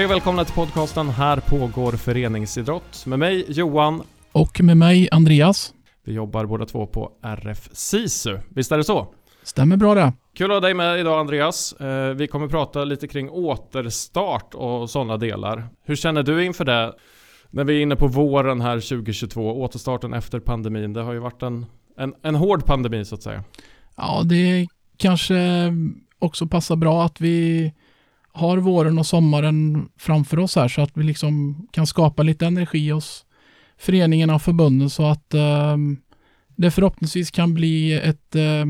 Hej och välkomna till podcasten Här pågår föreningsidrott med mig Johan. Och med mig Andreas. Vi jobbar båda två på RF SISU. Visst är det så? Stämmer bra det. Kul att ha dig med idag Andreas. Eh, vi kommer prata lite kring återstart och sådana delar. Hur känner du inför det? När vi är inne på våren här 2022, återstarten efter pandemin. Det har ju varit en, en, en hård pandemi så att säga. Ja, det kanske också passar bra att vi har våren och sommaren framför oss här så att vi liksom kan skapa lite energi hos föreningarna och förbunden så att eh, det förhoppningsvis kan bli ett, eh,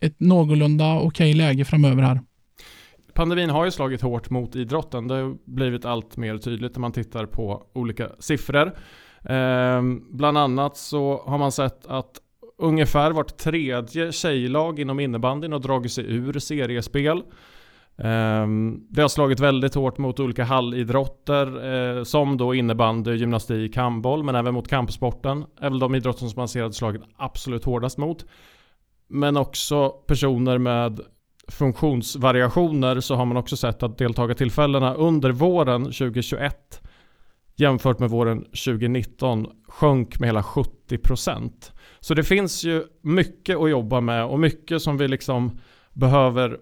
ett någorlunda okej okay läge framöver här. Pandemin har ju slagit hårt mot idrotten. Det har blivit allt mer tydligt när man tittar på olika siffror. Eh, bland annat så har man sett att ungefär vart tredje tjejlag inom innebandyn har dragit sig ur seriespel. Ehm, det har slagit väldigt hårt mot olika hallidrotter eh, som då innebandy, gymnastik, handboll men även mot kampsporten. Även de idrotter som man ser att slagit absolut hårdast mot. Men också personer med funktionsvariationer så har man också sett att deltagartillfällena under våren 2021 jämfört med våren 2019 sjönk med hela 70%. Så det finns ju mycket att jobba med och mycket som vi liksom behöver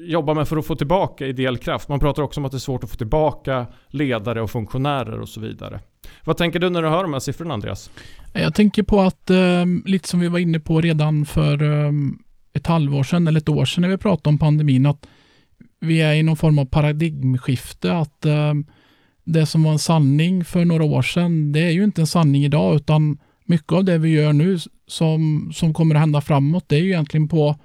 jobba med för att få tillbaka ideell kraft. Man pratar också om att det är svårt att få tillbaka ledare och funktionärer och så vidare. Vad tänker du när du hör de här siffrorna Andreas? Jag tänker på att, eh, lite som vi var inne på redan för eh, ett halvår sedan eller ett år sedan när vi pratade om pandemin, att vi är i någon form av paradigmskifte. Att eh, det som var en sanning för några år sedan, det är ju inte en sanning idag, utan mycket av det vi gör nu som, som kommer att hända framåt, det är ju egentligen på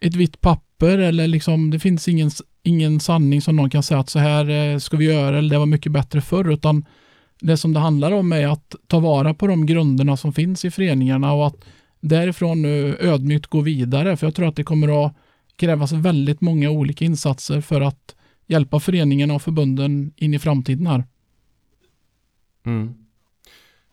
ett vitt papper eller liksom det finns ingen, ingen sanning som någon kan säga att så här eh, ska vi göra eller det var mycket bättre förr utan det som det handlar om är att ta vara på de grunderna som finns i föreningarna och att därifrån nu ödmjukt gå vidare för jag tror att det kommer att krävas väldigt många olika insatser för att hjälpa föreningarna och förbunden in i framtiden här. Mm.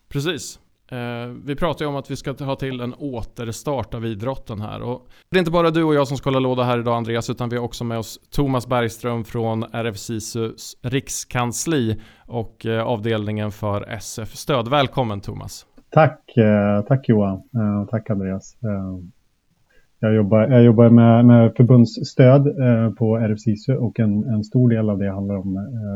Precis. Eh, vi pratar ju om att vi ska ha till en återstart av idrotten här. Och det är inte bara du och jag som ska hålla låda här idag Andreas, utan vi har också med oss Thomas Bergström från RFSISUs rikskansli och eh, avdelningen för SF-stöd. Välkommen Thomas! Tack, eh, tack Johan, tack Andreas. Jag jobbar, jag jobbar med, med förbundsstöd på RFSISU och en, en stor del av det handlar om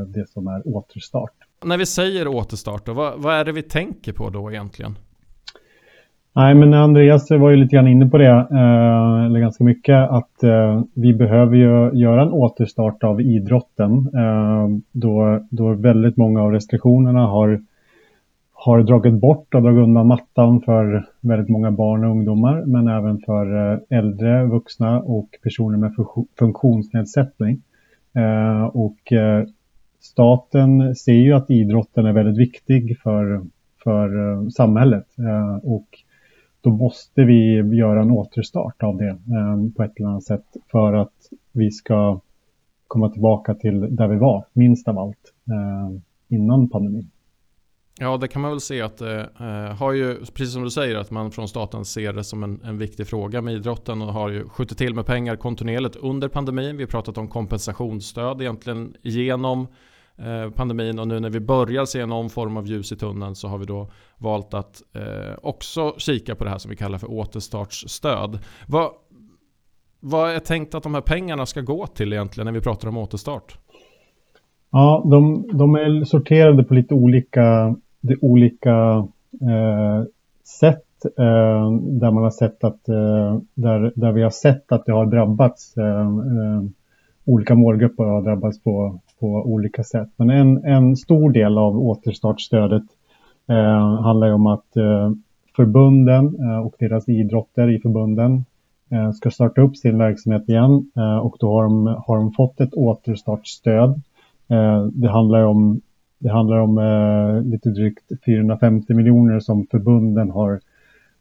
det som är återstart. När vi säger återstart, då, vad, vad är det vi tänker på då egentligen? Nej, men Andreas var ju lite grann inne på det, eh, eller ganska mycket, att eh, vi behöver ju göra en återstart av idrotten eh, då, då väldigt många av restriktionerna har, har dragit bort och dragit undan mattan för väldigt många barn och ungdomar, men även för eh, äldre, vuxna och personer med funktionsnedsättning. Eh, och eh, staten ser ju att idrotten är väldigt viktig för, för eh, samhället eh, och då måste vi göra en återstart av det eh, på ett eller annat sätt för att vi ska komma tillbaka till där vi var, minst av allt, innan pandemin. Ja, det kan man väl se att det eh, har ju, precis som du säger, att man från staten ser det som en, en viktig fråga med idrotten och har ju skjutit till med pengar kontinuerligt under pandemin. Vi har pratat om kompensationsstöd egentligen genom eh, pandemin och nu när vi börjar se någon form av ljus i tunneln så har vi då valt att eh, också kika på det här som vi kallar för återstartsstöd. Vad, vad är tänkt att de här pengarna ska gå till egentligen när vi pratar om återstart? Ja, de, de är sorterade på lite olika det olika eh, sätt eh, där man har sett att eh, där, där vi har sett att det har drabbats eh, eh, olika målgrupper har drabbats på, på olika sätt. Men en, en stor del av återstartsstödet eh, handlar om att eh, förbunden eh, och deras idrotter i förbunden eh, ska starta upp sin verksamhet igen och då har de, har de fått ett återstartsstöd. Det handlar om det handlar om eh, lite drygt 450 miljoner som förbunden har,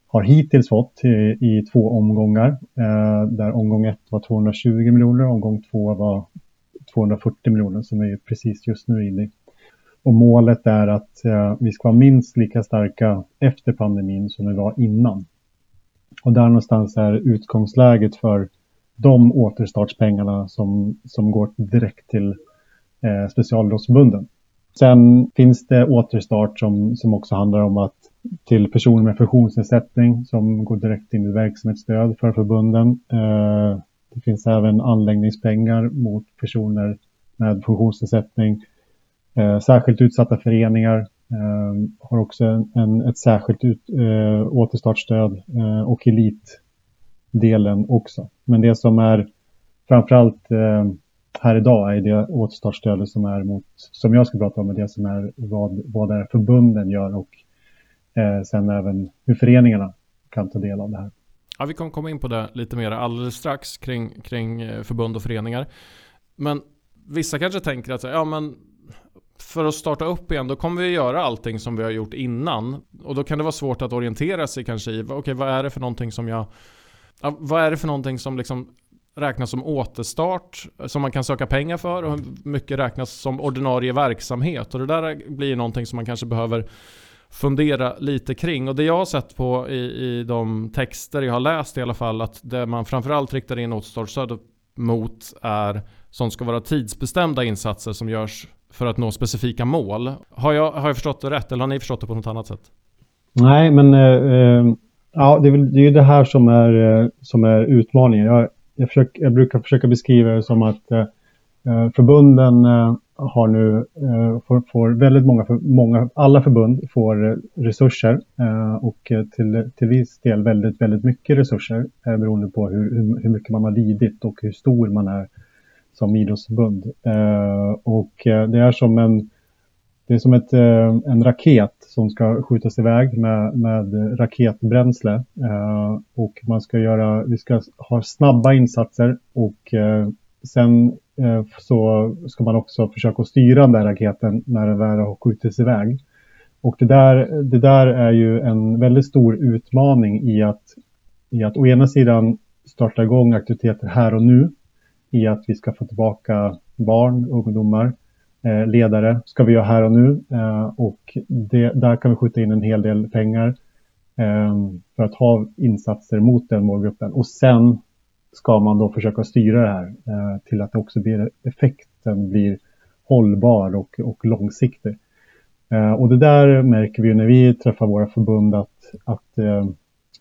har hittills fått i, i två omgångar. Eh, där omgång ett var 220 miljoner och omgång två var 240 miljoner som vi är precis just nu inne i. Och målet är att eh, vi ska vara minst lika starka efter pandemin som vi var innan. Och där någonstans är utgångsläget för de återstartspengarna som, som går direkt till eh, specialidrottsförbunden. Sen finns det återstart som, som också handlar om att till personer med funktionsnedsättning som går direkt in i verksamhetsstöd för förbunden. Eh, det finns även anläggningspengar mot personer med funktionsnedsättning. Eh, särskilt utsatta föreningar eh, har också en, ett särskilt ut, återstartsstöd och elitdelen också. Men det som är framförallt här idag är det återstartsstödet som är mot, som jag ska prata om, är det som är vad, vad är förbunden gör och eh, sen även hur föreningarna kan ta del av det här. Ja, vi kommer komma in på det lite mer alldeles strax kring, kring eh, förbund och föreningar. Men vissa kanske tänker att ja, men för att starta upp igen, då kommer vi göra allting som vi har gjort innan. Och då kan det vara svårt att orientera sig kanske i, okej okay, vad är det för någonting som jag vad är det för någonting som liksom räknas som återstart som man kan söka pengar för och hur mycket räknas som ordinarie verksamhet. Och det där blir någonting som man kanske behöver fundera lite kring. Och det jag har sett på i, i de texter jag har läst i alla fall att det man framförallt riktar in återstartsstöd mot är som ska vara tidsbestämda insatser som görs för att nå specifika mål. Har jag, har jag förstått det rätt eller har ni förstått det på något annat sätt? Nej, men eh, eh ja, det är, väl, det är ju det här som är, eh, som är utmaningen. Jag, jag, försöker, jag brukar försöka beskriva det som att eh, eh förbunden eh, har nu, eh, får, får, väldigt många, många, alla förbund får eh, resurser eh, och eh, till, till viss del väldigt, väldigt mycket resurser eh, beroende på hur, hur mycket man har lidit och hur stor man är som idrottsförbund. Eh, och eh, det är som en det är som ett, eh, en raket som ska skjutas iväg med, med raketbränsle. Eh, och man ska göra, vi ska ha snabba insatser och eh, sen eh, så ska man också försöka styra den där raketen när den väl har skjutits iväg. Och det där, det där är ju en väldigt stor utmaning i att, i att å ena sidan starta igång aktiviteter här och nu i att vi ska få tillbaka barn, ungdomar Eh, Eh, ledare ska vi göra här och nu eh, och det, där kan vi skjuta in en hel del pengar eh, för att ha insatser mot den målgruppen. Och sen ska man då försöka styra det här till att också blir, effekten blir hållbar och, och långsiktig. Och det där märker vi när vi träffar våra förbund att, att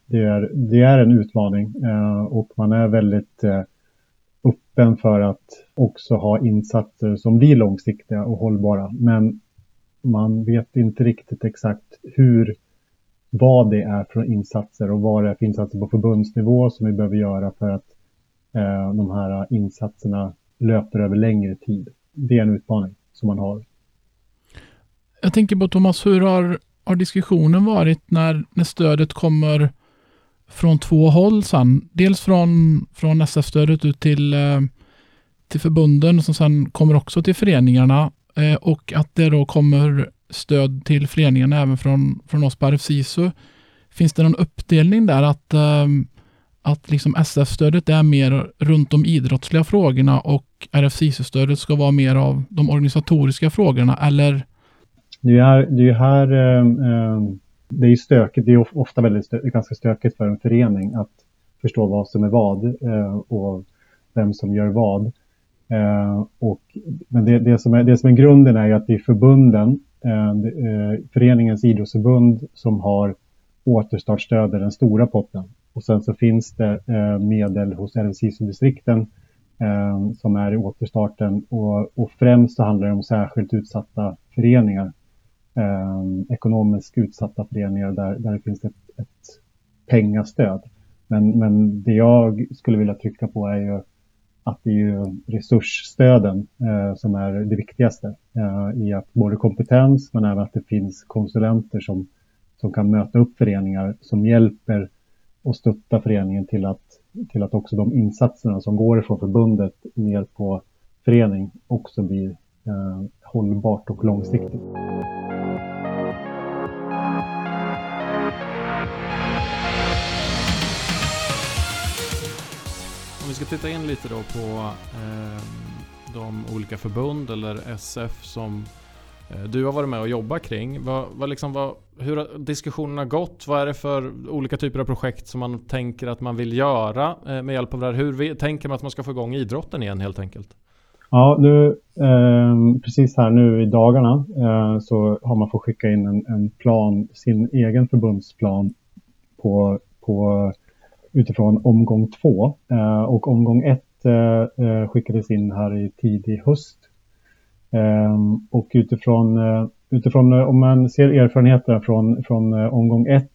det, är, det är en utmaning och man är väldigt öppen för att också ha insatser som blir långsiktiga och hållbara. Men man vet inte riktigt exakt hur, vad det är för insatser och vad det är för insatser alltså på förbundsnivå som vi behöver göra för att eh, de här insatserna löper över längre tid. Det är en utmaning som man har. Jag tänker på Thomas, hur har, har diskussionen varit när, när stödet kommer från två håll sen. Dels från, från SF-stödet ut till, eh, till förbunden som sen kommer också till föreningarna eh, och att det då kommer stöd till föreningarna även från, från oss på RFSISU. Finns det någon uppdelning där att, eh, att liksom SF-stödet är mer runt de idrottsliga frågorna och RFSISU-stödet ska vara mer av de organisatoriska frågorna eller? Det är här, det är här eh, det är ju stökigt, det är ofta väldigt stö ganska stökigt för en förening att förstå vad som är vad eh, och vem som gör vad. Eh, och, men det, det, som är, det som är grunden är ju att det är förbunden, eh, eh föreningens idrottsförbund som har återstartsstöd den stora potten. Och sen så finns det eh, medel hos RFSISU-distrikten eh, som är i återstarten och, och främst så handlar det om särskilt utsatta föreningar eh, ekonomiskt utsatta föreningar där, där det finns ett, ett pengastöd. Men, men det jag skulle vilja trycka på är ju att det är ju resursstöden eh, som är det viktigaste eh, i att både kompetens men även att det finns konsulenter som, som kan möta upp föreningar som hjälper och stötta föreningen till att, till att också de insatserna som går ifrån förbundet ner på förening också blir eh, hållbart och långsiktigt. Om vi ska titta in lite då på eh, de olika förbund eller SF som eh, du har varit med och jobbat kring. Vad, vad liksom, vad, hur har diskussionerna gått? Vad är det för olika typer av projekt som man tänker att man vill göra eh, med hjälp av det här? Hur vi, tänker man att man ska få igång idrotten igen helt enkelt? Ja, nu, eh, precis här nu i dagarna eh, så har man fått skicka in en, en, plan, sin egen förbundsplan på, på, utifrån omgång två. Eh, och omgång ett eh, eh skickades in här i tidig höst. Ehm, och utifrån, eh, utifrån, eh, om man ser erfarenheterna från, från eh, omgång ett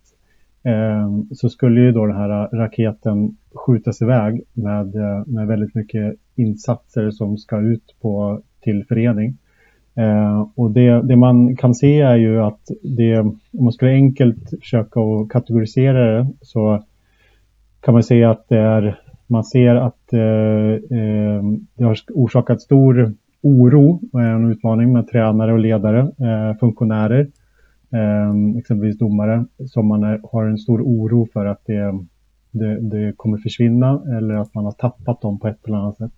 ehm, så skulle ju då den här raketen skjutas iväg med, eh, med väldigt mycket insatser som ska ut på, till förening. Eh, och det, det man kan se är ju att det, om man skulle enkelt försöka att kategorisera det så kan man se att det är, man ser att eh, eh, det har orsakat stor oro och är en utmaning med tränare och ledare, eh, funktionärer eh, exempelvis domare, som man är, har en stor oro för att det, det, det, kommer försvinna eller att man har tappat dem på ett eller annat sätt.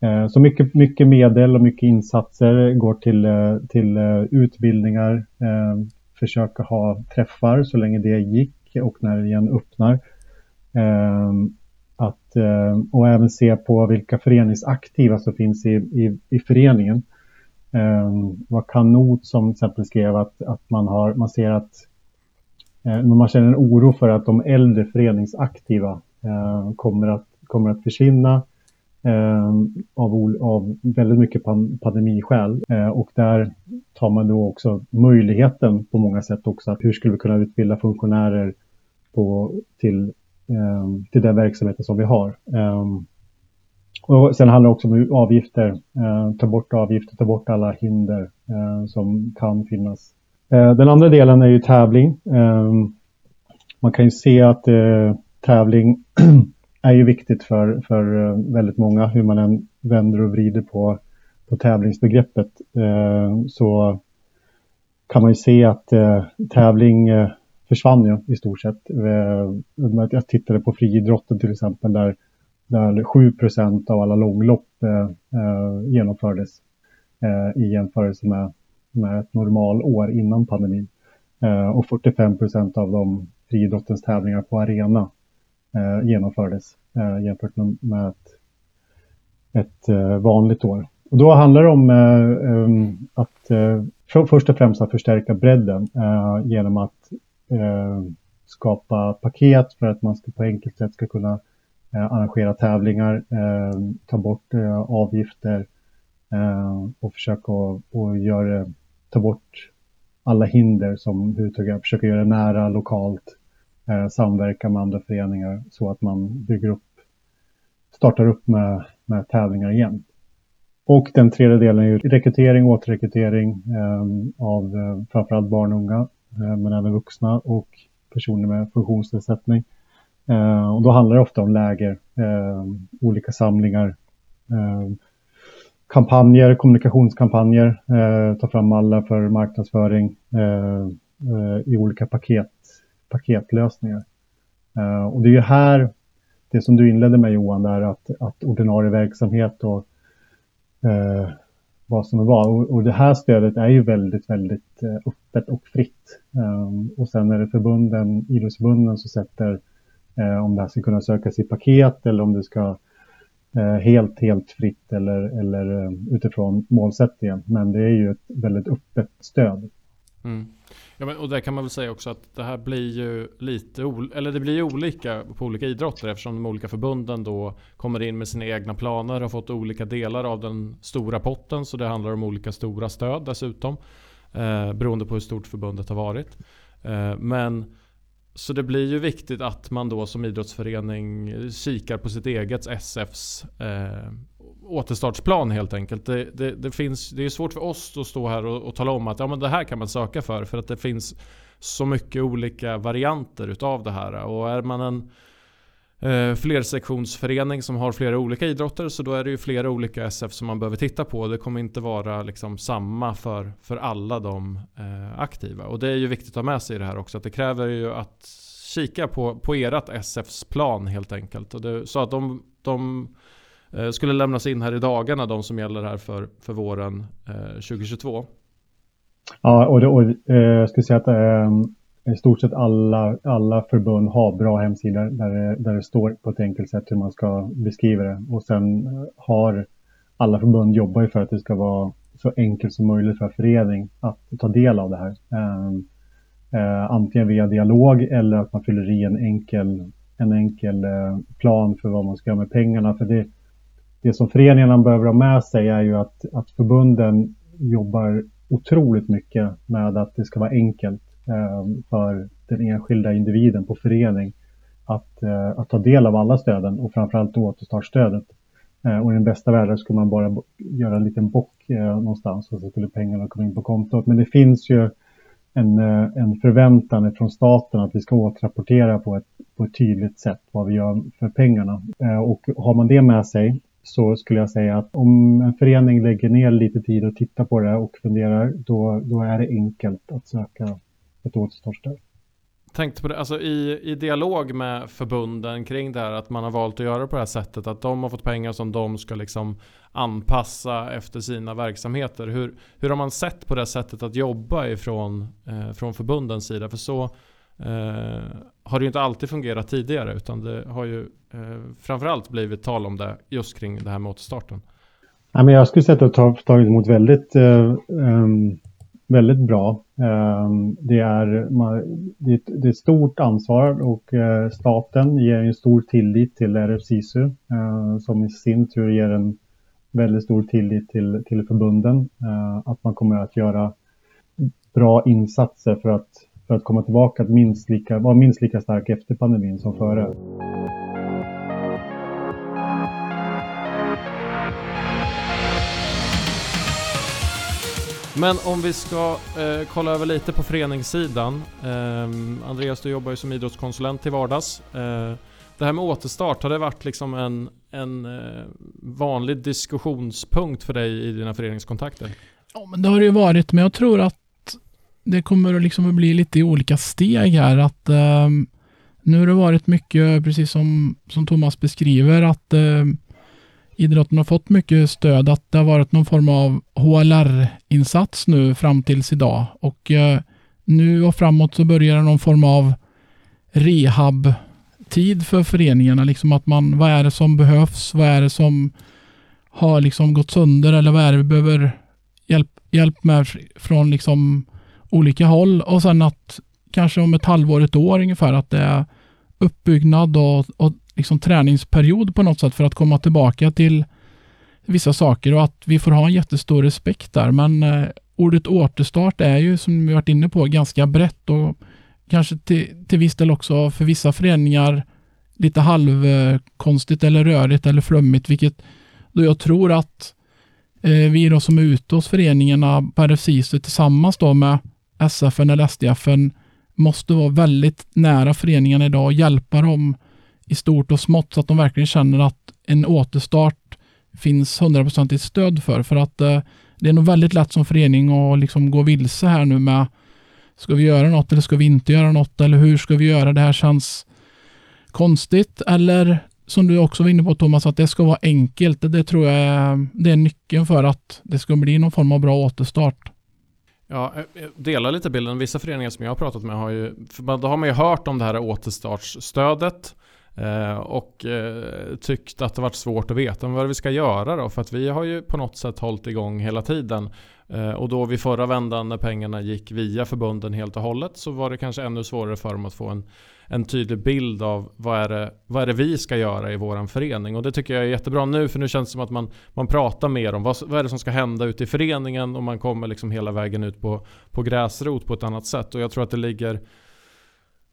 Eh, så mycket, mycket medel och mycket insatser går till, eh, till eh, utbildningar, eh, försöka ha träffar så länge det gick och när det igen öppnar. Ehm, att, eh, och även se på vilka föreningsaktiva som finns i, i, i föreningen. Eh, var Kanot som till exempel skrev att, att man, har, man ser att eh, man känner en oro för att de äldre föreningsaktiva eh, kommer, att, kommer att försvinna eh, av, av väldigt mycket pandemiskäl. Eh, och där tar man då också möjligheten på många sätt också att hur skulle vi kunna utbilda funktionärer på, till, Ehm, till den verksamheten som vi har. Ehm, och sen handlar det också om avgifter, eh, ta bort avgifter, ta bort alla hinder eh, som kan finnas. Eh, den andra delen är ju tävling. Eh, man kan ju se att eh, tävling är ju viktigt för, för eh, väldigt många, hur man än vänder och vrider på, på tävlingsbegreppet. Ehm, så kan man ju se att eh, tävling eh, försvann ju i stort sett. Eh, jag tittade på friidrotten till exempel där där 7% av alla långlopp eh, eh, genomfördes eh, i jämförelse med, med ett normalår innan pandemin. Eh, och 45% av de friidrottens tävlingar på arena genomfördes jämfört med, med ett, ett vanligt år. Och då handlar det om att för, först och främst att förstärka bredden genom att Eh, skapa paket för att man ska, på enkelt sätt ska kunna Eh, arrangera tävlingar, eh, ta bort eh, avgifter eh, och försöka och göra, ta bort alla hinder som huvudtaget försöka göra det nära, lokalt, eh, samverka med andra föreningar så att man bygger upp, startar upp med, med tävlingar igen. Och den tredje delen är ju rekrytering, återrekrytering eh, av eh, framförallt barn och unga, Eh, men även vuxna och personer med funktionsnedsättning. Eh, och då handlar det ofta om läger, eh, olika samlingar, eh, kampanjer, kommunikationskampanjer, eh, ta fram mallar för marknadsföring eh, eh, i olika paket, paketlösningar. Eh, och det är ju här, det som du inledde med Johan, där att, att ordinarie verksamhet och eh, vad som är vad. Och, och det här stödet är ju väldigt, väldigt eh, öppet och fritt. Ehm, och sen är det förbunden, idrottsförbunden som sätter eh, om det här ska kunna sökas i paket eller om det ska eh, helt, helt fritt eller, eller eh, utifrån målsättningen. Men det är ju ett väldigt öppet stöd. Mm. Ja, men, och där kan man väl säga också att det här blir ju lite eller det blir olika på olika idrotter eftersom de olika förbunden då kommer in med sina egna planer och har fått olika delar av den stora potten. Så det handlar om olika stora stöd dessutom. Eh, beroende på hur stort förbundet har varit. Eh, men så det blir ju viktigt att man då som idrottsförening kikar på sitt eget SFs eh, återstartsplan helt enkelt. Det, det, det, finns, det är svårt för oss att stå här och, och, tala om att ja, men det här kan man söka för. För att det finns så mycket olika varianter utav det här. Och är man en eh, flersektionsförening som har flera olika idrotter så då är det ju flera olika SF som man behöver titta på. Det kommer inte vara liksom samma för, för alla de eh, aktiva. Och det är ju viktigt att ha med sig i det här också. Att det kräver ju att kika på, på ert SFs plan helt enkelt. Och det, så att de, de Eh, skulle lämnas in här i dagarna, de som gäller här för, för våren eh, 2022. Ja, och, det, och eh, jag skulle säga att eh, i stort sett alla, alla förbund har bra hemsidor där det, där det står på ett enkelt sätt hur man ska beskriva det. Och sen har alla förbund jobbar ju för att det ska vara så enkelt som möjligt för förening att ta del av det här. Ehm, eh, antingen via dialog eller att man fyller i en enkel, en enkel eh, plan för vad man ska göra med pengarna. För det, det som föreningarna behöver ha med sig är ju att, att förbunden jobbar otroligt mycket med att det ska vara enkelt eh, för den enskilda individen på förening att, eh, att ta del av alla stöden och framförallt återstartsstödet. Eh, och i den bästa världen skulle man bara göra en liten bock eh, någonstans och så skulle pengarna komma in på kontot. Men det finns ju en, eh, en förväntan från staten att vi ska återrapportera på ett, på ett tydligt sätt vad vi gör för pengarna. Eh, och har man det med sig så skulle jag säga att om en förening lägger ner lite tid och tittar på det och funderar, då, då är det enkelt att söka ett återstartsstöd tänkte på det, alltså i, i dialog med förbunden kring det här att man har valt att göra på det här sättet att de har fått pengar som de ska liksom anpassa efter sina verksamheter. Hur, hur har man sett på det sättet att jobba ifrån eh, från förbundens sida? För så eh, har det ju inte alltid fungerat tidigare utan det har ju eh, framförallt blivit tal om det just kring det här med återstarten. Ja, men jag skulle säga att det har tagit emot väldigt eh, väldigt bra. Eh, det är, det är ett stort ansvar och eh, staten ger en stor tillit till RF SISU eh, som i sin tur ger en väldigt stor tillit till, till förbunden. Eh, att man kommer att göra bra insatser för att, för att komma tillbaka att minst lika, vara minst lika stark efter pandemin som före. Men om vi ska eh, kolla över lite på föreningssidan. Eh, Andreas, du jobbar ju som idrottskonsulent till vardags. Eh, det här med återstart, har det varit liksom en, en eh, vanlig diskussionspunkt för dig i dina föreningskontakter? Ja, men det har det ju varit, men jag tror att det kommer att liksom bli lite i olika steg här. Att, eh, nu har det varit mycket, precis som, som Thomas beskriver, att eh, idrotten har fått mycket stöd, att det har varit någon form av HLR-insats nu fram tills idag. Och eh, nu och framåt så börjar det någon form av rehab-tid för föreningarna. Liksom att man, vad är det som behövs? Vad är det som har liksom gått sönder eller vad är det vi behöver hjälp, hjälp med från liksom olika håll? Och sen att kanske om ett halvår, ett år ungefär, att det är uppbyggnad och, och liksom träningsperiod på något sätt för att komma tillbaka till vissa saker och att vi får ha en jättestor respekt där. Men eh, ordet återstart är ju som vi varit inne på ganska brett och kanske till, till viss del också för vissa föreningar lite halvkonstigt eller rörigt eller flummigt, vilket då jag tror att eh, vi då som är ute hos föreningarna på RFSISU tillsammans då med SFN eller SDFN måste vara väldigt nära föreningarna idag och hjälpa dem i stort och smått så att de verkligen känner att en återstart finns hundraprocentigt stöd för. För att eh, det är nog väldigt lätt som förening att liksom gå vilse här nu med Ska vi göra något eller ska vi inte göra något eller hur ska vi göra? Det här känns konstigt eller som du också var inne på Thomas, att det ska vara enkelt. Det tror jag är, det är nyckeln för att det ska bli någon form av bra återstart. Ja, eh, eh, jag delar lite bilden. Vissa föreningar som jag har pratat med har ju, då har man ju hört om det här återstartsstödet eh, och tyckt att det varit svårt att veta vad vi ska göra då. För att vi har ju på något sätt hållit igång hela tiden. Eh, och då vid förra vändan när pengarna gick via förbunden helt och hållet så var det kanske ännu svårare för dem att få en, en tydlig bild av vad är, det, vad är det vi ska göra i våran förening. Och det tycker jag är jättebra nu för nu känns det som att man, man pratar mer om vad, vad är det som ska hända ute i föreningen och man kommer liksom hela vägen ut på, på gräsrot på ett annat sätt. Och jag tror att det ligger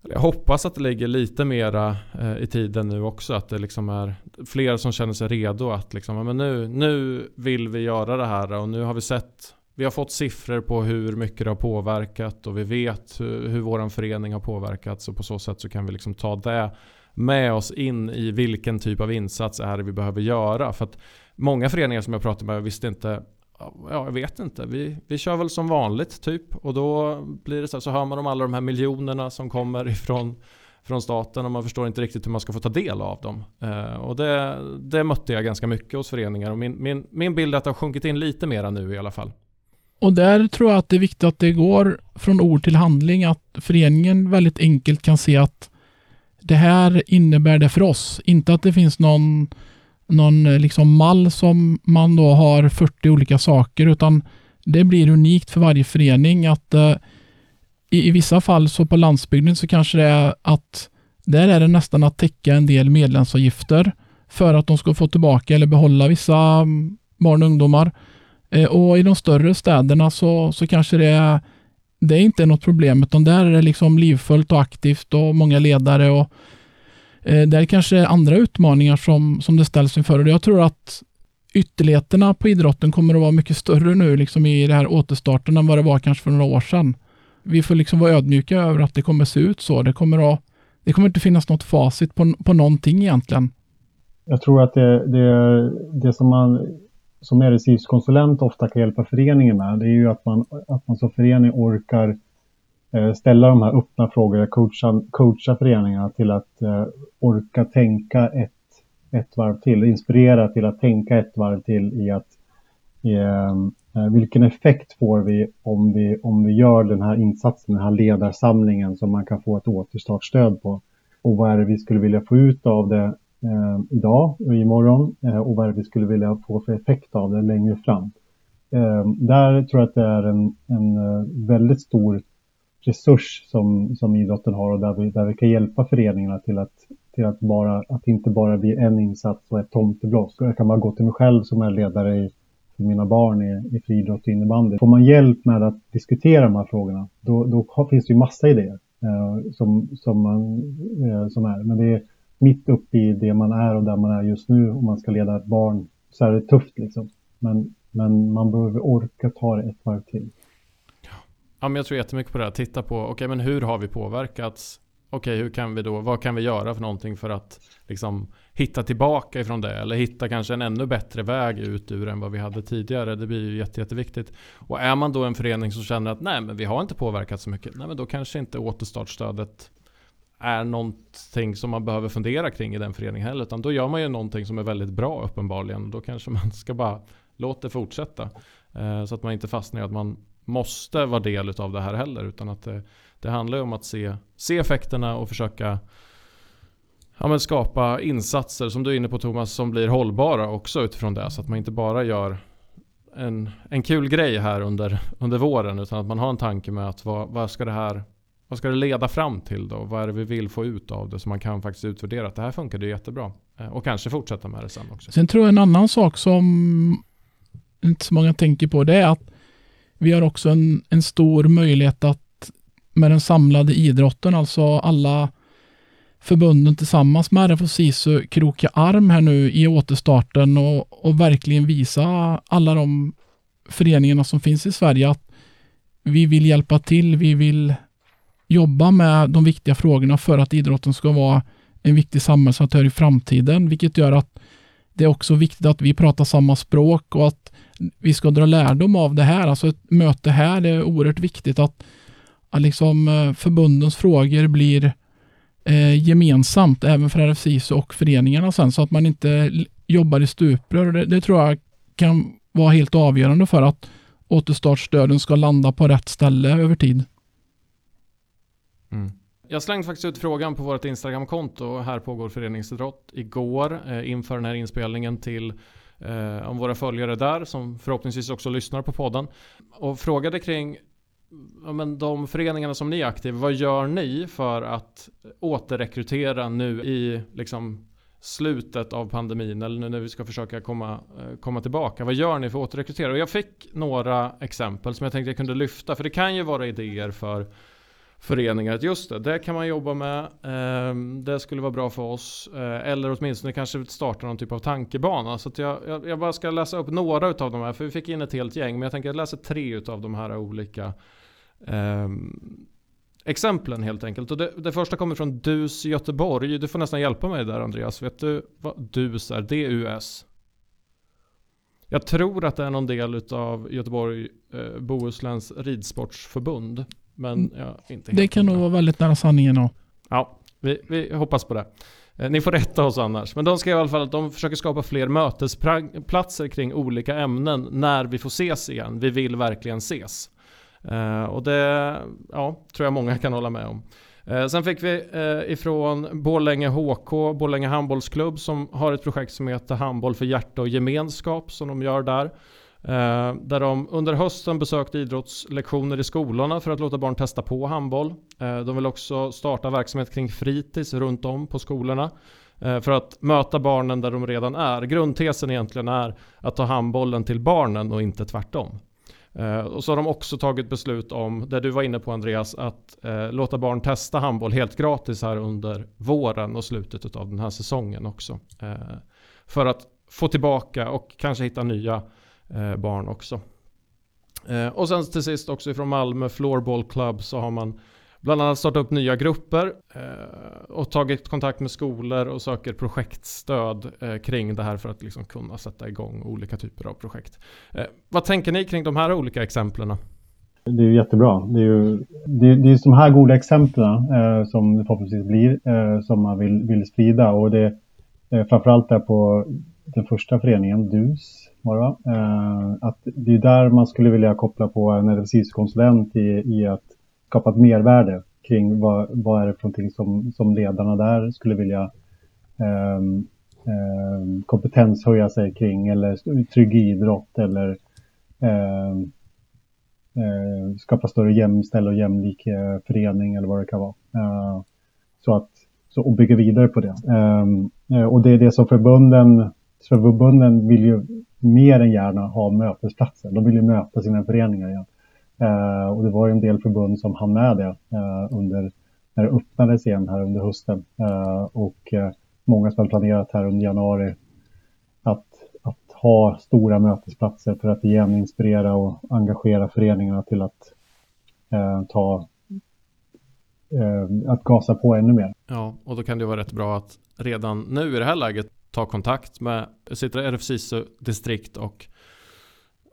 jag hoppas att det ligger lite mera eh, i tiden nu också. Att det liksom är fler som känner sig redo att liksom, men nu, nu vill vi göra det här och nu har vi sett vi har fått siffror på hur mycket det har påverkat och vi vet hur, hur vår förening har påverkats och på så sätt så kan vi liksom ta det med oss in i vilken typ av insats är det vi behöver göra. För att många föreningar som jag pratade med visste inte Ja, jag vet inte. Vi, vi kör väl som vanligt typ. Och då blir det så här, så hör man om alla de här miljonerna som kommer ifrån från staten och man förstår inte riktigt hur man ska få ta del av dem. Eh, och det, det mötte jag ganska mycket hos föreningar och min, min, min bild är att det har sjunkit in lite mera nu i alla fall. Och där tror jag att det är viktigt att det går från ord till handling, att föreningen väldigt enkelt kan se att det här innebär det för oss. Inte att det finns någon någon eh, liksom mall som man då har 40 olika saker utan det blir unikt för varje förening att eh, i, i, vissa fall så på landsbygden så kanske det är att där är det nästan att täcka en del medlemsavgifter för att de ska få tillbaka eller behålla vissa mm, barn och ungdomar. Eh, och i de större städerna så, så kanske det är det är inte något problem, utan där är det liksom livfullt och aktivt och många ledare och eh, där är andra utmaningar som, som det ställs inför. Och jag tror att ytterligheterna på idrotten kommer att vara mycket större nu liksom i det här återstarten än vad det var kanske för några år sedan. Vi får liksom vara ödmjuka över att det kommer se ut så. Det kommer, att, det kommer inte finnas något facit på, på någonting egentligen. Jag tror att det, det, det som man som RSIS-konsulent ofta kan hjälpa föreningen med, det är ju att man, att man som förening orkar eh, ställa de här öppna frågorna, coacha, coacha föreningarna till att eh, orka tänka ett, ett varv till, inspirera till att tänka ett varv till i att eh, eh, vilken effekt får vi om, vi om vi gör den här insatsen, den här ledarsamlingen som man kan få ett återstartsstöd på. Och vad är det vi skulle vilja få ut av det eh, idag och imorgon eh, och vad vi skulle vilja få för effekt av det längre fram. Eh, där tror jag att det är en, en eh, väldigt stor resurs som, som idrotten har och där vi, där vi kan hjälpa föreningarna till att, till att, bara, att inte bara bli en insats och ett tomtebloss. Jag kan bara gå till mig själv som är ledare i, för mina barn i, i friidrott och innebandy. Får man hjälp med att diskutera de här frågorna, då, då finns det ju massa idéer eh, som, som, man, eh, som är. Men det är mitt uppe i det man är och där man är just nu om man ska leda ett barn så är det tufft liksom. Men, men man behöver orka ta det ett varv till. Ja, men jag tror jättemycket på det här. Titta på, okej okay, men hur har vi påverkats? Okej, okay, hur kan vi då, vad kan vi göra för någonting för att liksom hitta tillbaka ifrån det? Eller hitta kanske en ännu bättre väg ut ur än vad vi hade tidigare. Det blir ju jätte, jätteviktigt. Och är man då en förening som känner att nej, men vi har inte påverkat så mycket. Nej, men då kanske inte återstartsstödet är någonting som man behöver fundera kring i den föreningen heller. Utan då gör man ju någonting som är väldigt bra uppenbarligen. Då kanske man ska bara låta det fortsätta. Eh, så att man inte fastnar i att man måste vara del av det här heller. Utan att det, det handlar om att se, se effekterna och försöka ja, men skapa insatser som du är inne på Thomas som blir hållbara också utifrån det. Så att man inte bara gör en, en kul grej här under, under våren utan att man har en tanke med att vad, vad ska det här vad ska det leda fram till då? Vad är det vi vill få ut av det? Så man kan faktiskt utvärdera att det här funkade jättebra. Eh, och kanske fortsätta med det sen också. Sen tror jag en annan sak som inte så många tänker på det är att vi har också en, en stor möjlighet att med den samlade idrotten, alltså alla förbunden tillsammans med RF och SISU kroka arm här nu i återstarten och, och verkligen visa alla de föreningarna som finns i Sverige att vi vill hjälpa till, vi vill jobba med de viktiga frågorna för att idrotten ska vara en viktig samhällsaktör i framtiden, vilket gör att det är också viktigt att vi pratar samma språk och att vi ska dra lärdom av det här. Alltså ett möte här är oerhört viktigt att, att liksom eh, förbundens frågor blir eh, gemensamt även för RFSIS och föreningarna sen så att man inte jobbar i stuprör. Det, det tror jag kan vara helt avgörande för att återstartsstöden ska landa på rätt ställe över tid. Mm. Jag slängde faktiskt ut frågan på vårt Instagramkonto, här pågår föreningsidrott, igår eh, inför den här inspelningen till eh, om våra följare där som förhoppningsvis också lyssnar på podden. Och frågade kring ja, men de föreningarna som ni är aktiva, vad gör ni för att återrekrytera nu i liksom, slutet av pandemin eller nu när vi ska försöka komma, eh, komma tillbaka. Vad gör ni för att återrekrytera? Och jag fick några exempel som jag tänkte jag kunde lyfta. För det kan ju vara idéer för föreningar. Att just det, det kan man jobba med. Ehm, det skulle vara bra för oss. Eh, eller åtminstone kanske starta någon typ av tankebana. Så jag, jag, jag, bara ska läsa upp några av de här. För vi fick in ett helt gäng. Men jag tänker att jag läser tre av de här olika eh, exemplen helt enkelt. Och det, det, första kommer från DUS Göteborg. Du får nästan hjälpa mig där Andreas. Vet du vad DUS är? D-U-S. Jag tror att det är någon del av Göteborg eh, Bohusläns ridsportsförbund. Men mm. ja, inte Det kan nog vara väldigt nära sanningen. Och. Ja, vi, vi hoppas på det. Eh, ni får rätta oss annars. Men de ska i alla fall att de försöker skapa fler mötesplatser kring olika ämnen när vi får ses igen. Vi vill verkligen ses. Uh, och det ja, tror jag många kan hålla med om. Eh, sen fick vi eh, ifrån Borlänge HK, Borlänge handbollsklubb som har ett projekt som heter Handboll för hjärta och gemenskap som de gör där. Eh, där de under hösten besökte idrottslektioner i skolorna för att låta barn testa på handboll. Eh, de vill också starta verksamhet kring fritids runt om på skolorna eh, för att möta barnen där de redan är. Grundtesen egentligen är att ta handbollen till barnen och inte tvärtom. Eh, och så har de också tagit beslut om, det du var inne på Andreas, att eh, låta barn testa handboll helt gratis här under våren och slutet av den här säsongen också. Eh, för att få tillbaka och kanske hitta nya eh, Eh, barn också. Eh, och sen till sist också ifrån Malmö Floorball Club så har man bland annat startat upp nya grupper eh, och tagit kontakt med skolor och söker projektstöd eh, kring det här för att liksom kunna sätta igång olika typer av projekt. Eh, vad tänker ni kring de här olika exemplen? Det är jättebra. Det är ju det, det är de här goda exemplen eh, som det förhoppningsvis blir eh, som man vill, vill sprida och det eh, framförallt där på den första föreningen, DUS, bara. det? Eh, att det är där man skulle vilja koppla på en RFSIS-konsulent i, i att skapa ett mervärde kring vad, vad är det för någonting som, som ledarna där skulle vilja eh, eh, kompetenshöja sig kring eller trygg idrott eller ehm, eh, skapa större jämställd och jämlik eh, förening eller vad det kan vara. Eh, så att så, och bygga vidare på det. Ehm, eh, och det är det som förbunden, förbunden vill ju mer än gärna ha mötesplatser. De vill ju möta sina föreningar igen. Eh, och det var ju en del förbund som hann med det eh, under, när det öppnades igen här under hösten. Eh, och eh, många som har planerat här under januari att, att ha stora mötesplatser för att igen inspirera och engagera föreningarna till att eh, ta eh, att gasa på ännu mer. Ja, och då kan det vara rätt bra att redan nu i det här läget ta kontakt med sitt RFSIS distrikt och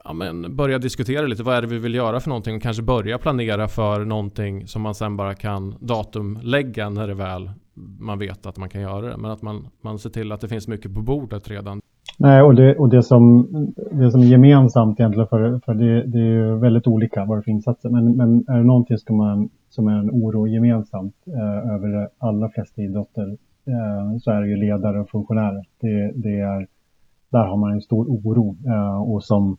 ja, men börja diskutera lite vad är det vi vill göra för någonting och kanske börja planera för någonting som man sen bara kan datumlägga när det väl man vet att man kan göra det. Men att man, man ser till att det finns mycket på bordet redan. Nej, och det, och det, som, det som är gemensamt egentligen för, för det, det är ju väldigt olika vad det för insatser. Men, men är det någonting som, man, som är en oro gemensamt eh, över de allra flesta idrotter Eh, så är det ju ledare och funktionärer. Det, det är, där har man en stor oro eh, och som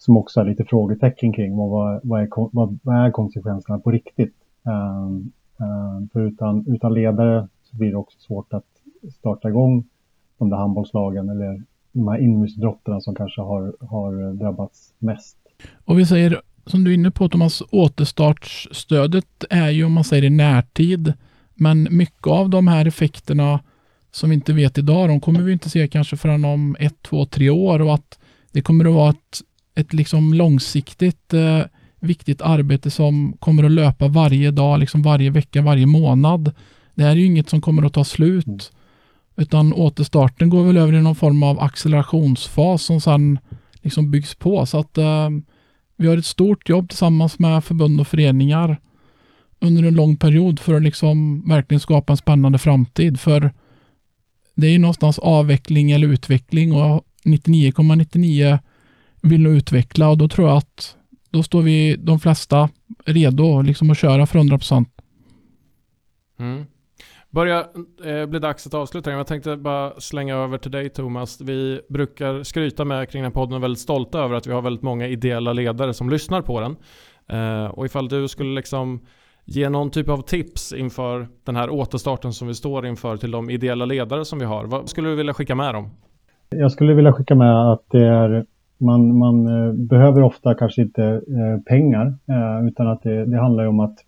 som också är lite frågetecken kring vad, vad, är, vad, vad är konsekvenserna på riktigt. Eh, eh, för utan, utan ledare så blir det också svårt att starta igång de där handbollslagen eller de här inomhusidrotterna som kanske har, har drabbats mest. Och vi säger, som du är inne på Thomas, återstartsstödet är ju om man säger i närtid. Men mycket av de här effekterna som vi inte vet idag, de kommer vi inte se kanske förrän om ett, två, tre år och att det kommer att vara ett ett liksom långsiktigt eh, viktigt arbete som kommer att löpa varje dag, liksom varje vecka, varje månad. Det här är ju inget som kommer att ta slut. Mm. Utan återstarten går väl över i någon form av accelerationsfas som sedan liksom byggs på. Så att eh, vi har ett stort jobb tillsammans med förbund och föreningar under en lång period för att liksom verkligen skapa en spännande framtid. För det är ju någonstans avveckling eller utveckling och 99,99 vill nog utveckla och då tror jag att då står vi de flesta redo liksom att köra för 100 procent. Mm. Börjar eh, bli dags att avsluta. Jag tänkte bara slänga över till dig Thomas. Vi brukar skryta med kring den här podden och är väldigt stolta över att vi har väldigt många ideella ledare som lyssnar på den. Eh, och ifall du skulle liksom ge någon typ av tips inför den här återstarten som vi står inför till de ideella ledare som vi har. Vad skulle du vilja skicka med dem? Jag skulle vilja skicka med att det är man, man eh, behöver ofta kanske inte eh, pengar eh, utan att det, det handlar om att,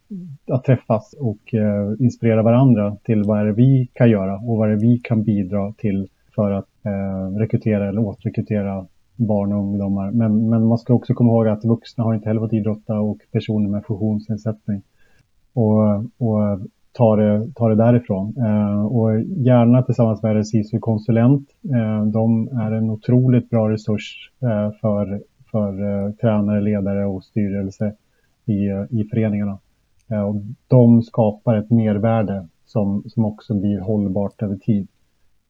att träffas och inspirera varandra till vad är det vi kan göra och vad är det vi kan bidra till för att rekrytera eller återrekrytera barn och ungdomar. Men, men man ska också komma ihåg att vuxna har inte heller fått idrotta och personer med funktionsnedsättning. Och, och ta det, ta det därifrån. Eh, och gärna tillsammans med RSISU konsulent. Eh, de är en otroligt bra resurs eh, för, för eh, tränare, ledare och styrelse i, i föreningarna. Eh, och de skapar ett mervärde som, som också blir hållbart över tid.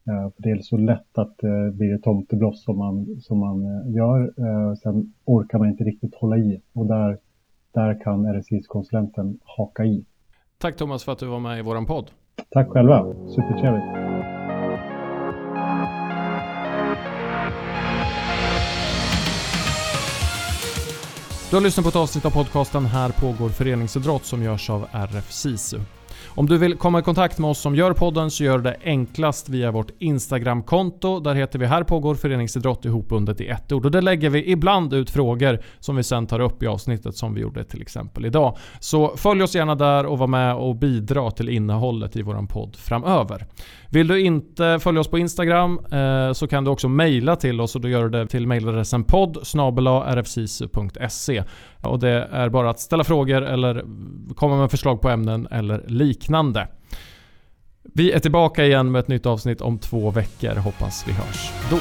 Eh, för det är så lätt att eh, det blir ett tomtebloss som man, som man eh, gör. sen orkar man inte riktigt hålla i och där, där kan RSIS-konsulenten haka i. Tack Thomas för att du var med i våran podd. Tack själva, supertrevligt. Du har lyssnat på ett avsnitt av podcasten Här pågår föreningsidrott som görs av RF SISU. Om du vill komma i kontakt med oss som gör podden så gör du det enklast via vårt Instagramkonto. Där heter vi Här pågår föreningsidrott ihopbundet i ett ord. Och där lägger vi ibland ut frågor som vi sen tar upp i avsnittet som vi gjorde till exempel idag. Så följ oss gärna där och var med och bidra till innehållet i våran podd framöver. Vill du inte följa oss på Instagram eh, så kan du också mejla till oss och då gör du det till mejladressen podd rfsisu.se och det är bara att ställa frågor eller komma med förslag på ämnen eller liknande. Vi är tillbaka igen med ett nytt avsnitt om två veckor. Hoppas vi hörs då.